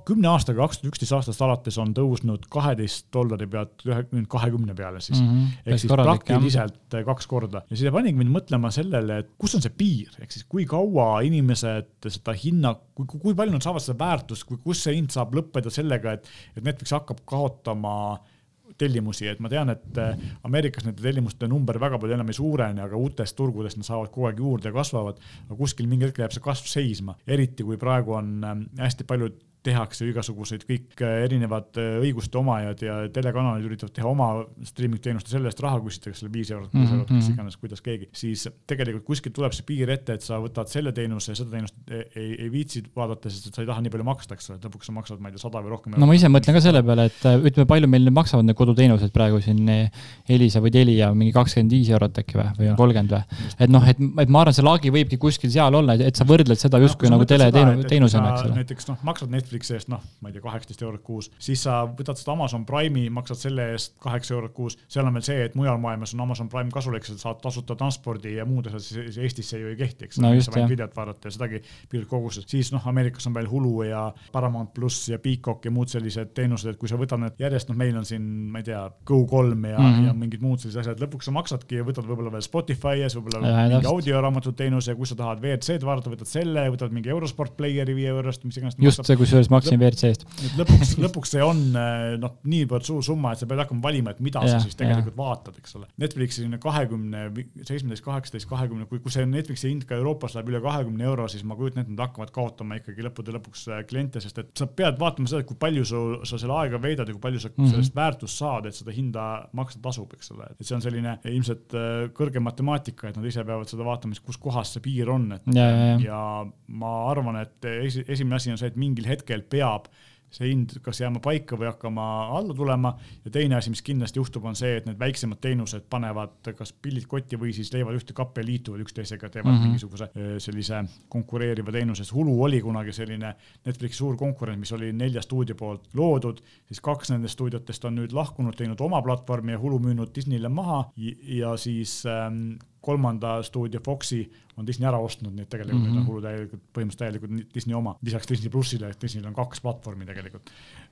kümne aastaga, kaks tuhat üksteist aastast alates on tõusnud kaheteist dollari pealt ühe, kahekümne peale siis mm. -hmm. ehk siis praktiliselt kaks korda ja see panigi mind mõtlema sellele, et kus on see piir, ehk siis kui kaua inimesed seda hinna, kui, kui palju nad saavad seda väärtust, kui, kus see hind saab lõppeda sellega, et, et Netflix hakkab kaotama tellimusi, et ma tean, et äh, Ameerikas nende tellimuste number väga palju enam ei suurene, aga uutest turgudest nad saavad kogu aeg juurde ja kasvavad. aga kuskil mingi hetk jääb see kasv seisma, eriti kui praegu on äh, hästi paljud tehakse igasuguseid kõik äh, erinevad äh, õiguste omajad ja telekanalid üritavad teha oma streaming teenust ja selle eest raha küsitakse selle viis eurot, kuus eurot, mis mhm. iganes, kuidas keegi, siis tegelikult kuskilt tuleb see piir ette, et sa võtad selle teenuse ja seda teenust ei, ei, ei viitsi vaadata, sest et sa ei taha nii palju maksta, eks ole, et lõpuks sa maksad, ma ei tea, sada või rohkem. no ma ise mõtlen ka selle peale, et äh, ütleme, palju meil maksavad need koduteenused praegu siin Elisa või Telia mingi kakskümmend viis eurot äkki või, või kolmkümmend või? et noh, et, et ma arvan, see lagi võibki kuskil seal olla, et sa võrdled seda justkui no, nagu teleteenusena, eks ole. näiteks noh, maksad Netflixi eest, noh, ma ei tea, kaheksateist eurot kuus, siis sa võtad seda Amazon Prime'i, maksad selle eest kaheksa eurot kuus. seal on veel see, et mujal maailmas on Amazon Prime kasulik, sa saad tasuta transpordi ja muud asjad, siis Eestis see ju ei kehti, eks no,. sa võid videot vaadata ja sedagi piiratud koguses. siis noh, Ameerikas on veel Hulu ja Paramount pluss ja Peacock ja muud sellised teenused, et kui sa võtad need järjest, noh, meil on siin, ma ei tea, Go3 ja mm, -hmm. ja mingid muud sellised asjad, lõpuks sa maksadki ja võtad võib-olla veel Spotify ja siis võib-olla mingi audioraamatut teenuse, kui sa tahad WRC-d vaadata, võtad selle, võtad mingi Eurosport player'i viie eurost, mis iganes. just see, kusjuures ma hakkasin WRC eest. lõpuks lõpuks see on eh, noh, niivõrd suur summa, et sa pead hakkama valima, et mida ja, sa siis tegelikult ja. vaatad, eks ole. Netflixi selline kahekümne, seitsmeteist, kaheksateist, kahekümne, kui, kui see Netflixi hind ka Euroopas läheb üle kahekümne euro, siis ma kujutan ette, nad hakkavad kaotama ikkagi lõppude lõpuks eh, kliente, sest et sa pead vaatama seda, kui palju su, sa selle aega veedad ja kui palju sa mm -hmm. sellest väärtust saad, et seda hinda maksta tasub, eks ole. et see on selline ilmselt eh, kõrge matemaatika, et nad ise peavad seda vaatama, kus kohas see piir on, et ja, ja, ja. ja ma arvan, et esimene asi on see, et mingil hetkel hetkel peab see hind kas jääma paika või hakkama alla tulema ja teine asi, mis kindlasti juhtub, on see, et need väiksemad teenused panevad kas pillid kotti või siis leiavad ühte kappi ja liituvad üksteisega, teevad mm -hmm. mingisuguse sellise konkureeriva teenuse. Hulu oli kunagi selline Netflixi suur konkurent, mis oli nelja stuudio poolt loodud, siis kaks nendest stuudiotest on nüüd lahkunud, teinud oma platvormi ja Hulu müünud Disneyle maha ja siis ähm, kolmanda stuudio Foxi on Disney ära ostnud, nii et tegelikult mm -hmm. nüüd on Hulu täielikult, põhimõtteliselt täielikult Disney oma, lisaks Disney plussile, et Disneyl on kaks platvormi tegelikult,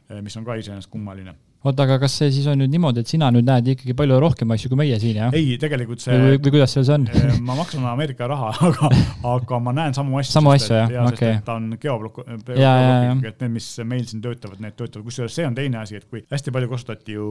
eh, mis on ka iseenesest kummaline oota, aga kas see siis on nüüd niimoodi, et sina nüüd näed ikkagi palju rohkem asju kui meie siin, jah? ei, tegelikult see või, või kuidas seal see on ma maksan Ameerika raha, aga, aga ma näen samu asju. samu asju, jah, okei. ta on geoblok-, geoblokiga, et need, mis meil siin töötavad, need töötavad, kusjuures see on teine asi, et kui hästi palju kasutati ju,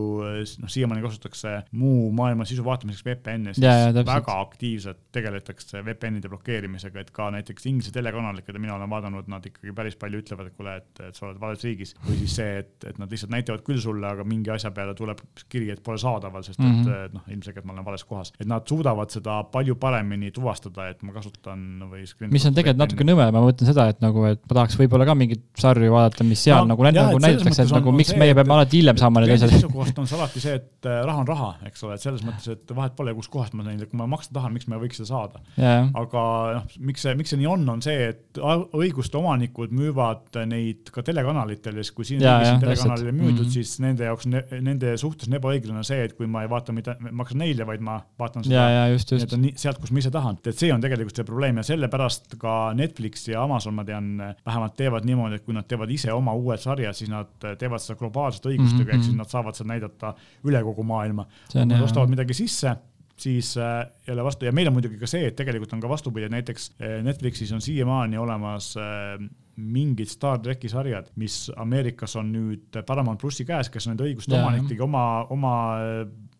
noh, siiamaani kasutatakse muu maailma sisu vaatamiseks VPN-i, siis ja, ja, väga aktiivselt tegeletakse VPN-ide blokeerimisega, et ka näiteks Inglise telekanalid, keda mina olen vaadanud, nad ikkagi päris palju ütlevad, et kuule, et, et sa oled vales riigis või siis see, et, et nad lihtsalt näitavad küll sulle, aga mingi asja peale tuleb kiri, et pole saadaval, sest mm -hmm. et noh, ilmselgelt ma olen vales kohas. et nad suudavad seda palju paremini tuvastada, et ma kasutan või. mis on tegelikult natuke nõme, ma mõtlen seda, et nagu, et ma tahaks võib-olla ka mingeid sarju vaadata, mis seal no, nagu, jah, nagu näidatakse, et nagu miks meie peame alati hiljem saama need asjad. seisukohast on see alati see, et äh, raha on raha, eks ole, et selles mõttes, et vahet pole, kuskohast ma neile, kui ma maksta tahan, miks ma ei võiks seda saada. aga noh, miks see, miks see nii on, on see, et õiguste omanikud müüvad neid ka telekanalitel ja siis, kui siin riigis on telekanalile müüdud mm, -hmm. siis nende jaoks nende suhtes on ebaõiglane see, et kui ma ei vaata mitte, maksan neile, vaid ma vaatan seda sealt, kus ma ise tahan. et see on tegelikult see probleem ja sellepärast ka Netflix ja Amazon, ma tean, vähemalt teevad niimoodi, et kui nad teevad ise oma uued sarjad, siis nad teevad seda globaalsete õigustega mm, -hmm. ehk siis mhm. nad saavad seda näidata üle kogu maailma. kui nad ostavad midagi sisse siis äh, jälle vastu ja meil on muidugi ka see, et tegelikult on ka vastupidi, näiteks äh, Netflixis on siiamaani olemas äh, mingid Star tracki sarjad, mis Ameerikas on nüüd Paramount plussi käes, kes on nende õiguste omanik, tegi oma, oma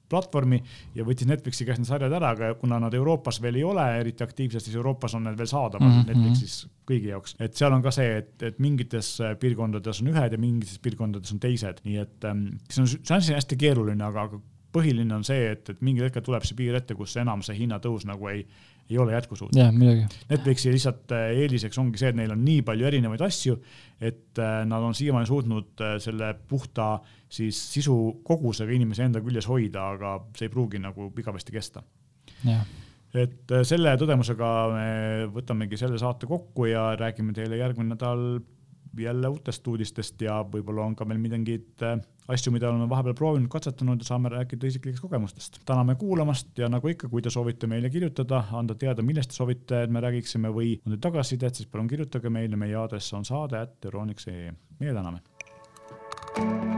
platvormi ja võttis Netflixi käest need sarjad ära, aga kuna nad Euroopas veel ei ole eriti aktiivsed, siis Euroopas on need veel saadaval mm -hmm. Netflixis kõigi jaoks. et seal on ka see, et, et mingites piirkondades on ühed ja mingites piirkondades on teised, nii et ähm, see on, see on hästi keeruline, aga, aga põhiline on see, et, et mingil hetkel tuleb see piir ette, kus enam see hinnatõus nagu ei, ei ole jätkusuutlik. muidugi. Netflixi lihtsalt äh, eeliseks ongi see, et neil on nii palju erinevaid asju, et äh, nad on siiamaani suutnud äh, selle puhta siis sisu kogusega inimese enda küljes hoida, aga see ei pruugi nagu igavesti kesta. et selle tõdemusega me võtamegi selle saate kokku ja räägime teile järgmine nädal jälle uutest uudistest ja võib-olla on ka meil mingeid äh, asju, mida oleme vahepeal proovinud, katsetanud ja saame rääkida isiklikest kogemustest. täname kuulamast ja nagu ikka, kui te soovite meile kirjutada, anda teada, millest te soovite, et me räägiksime või on teil tagasisidet, siis palun kirjutage meile, meie aadress on saade at euroniks.ee. meie täname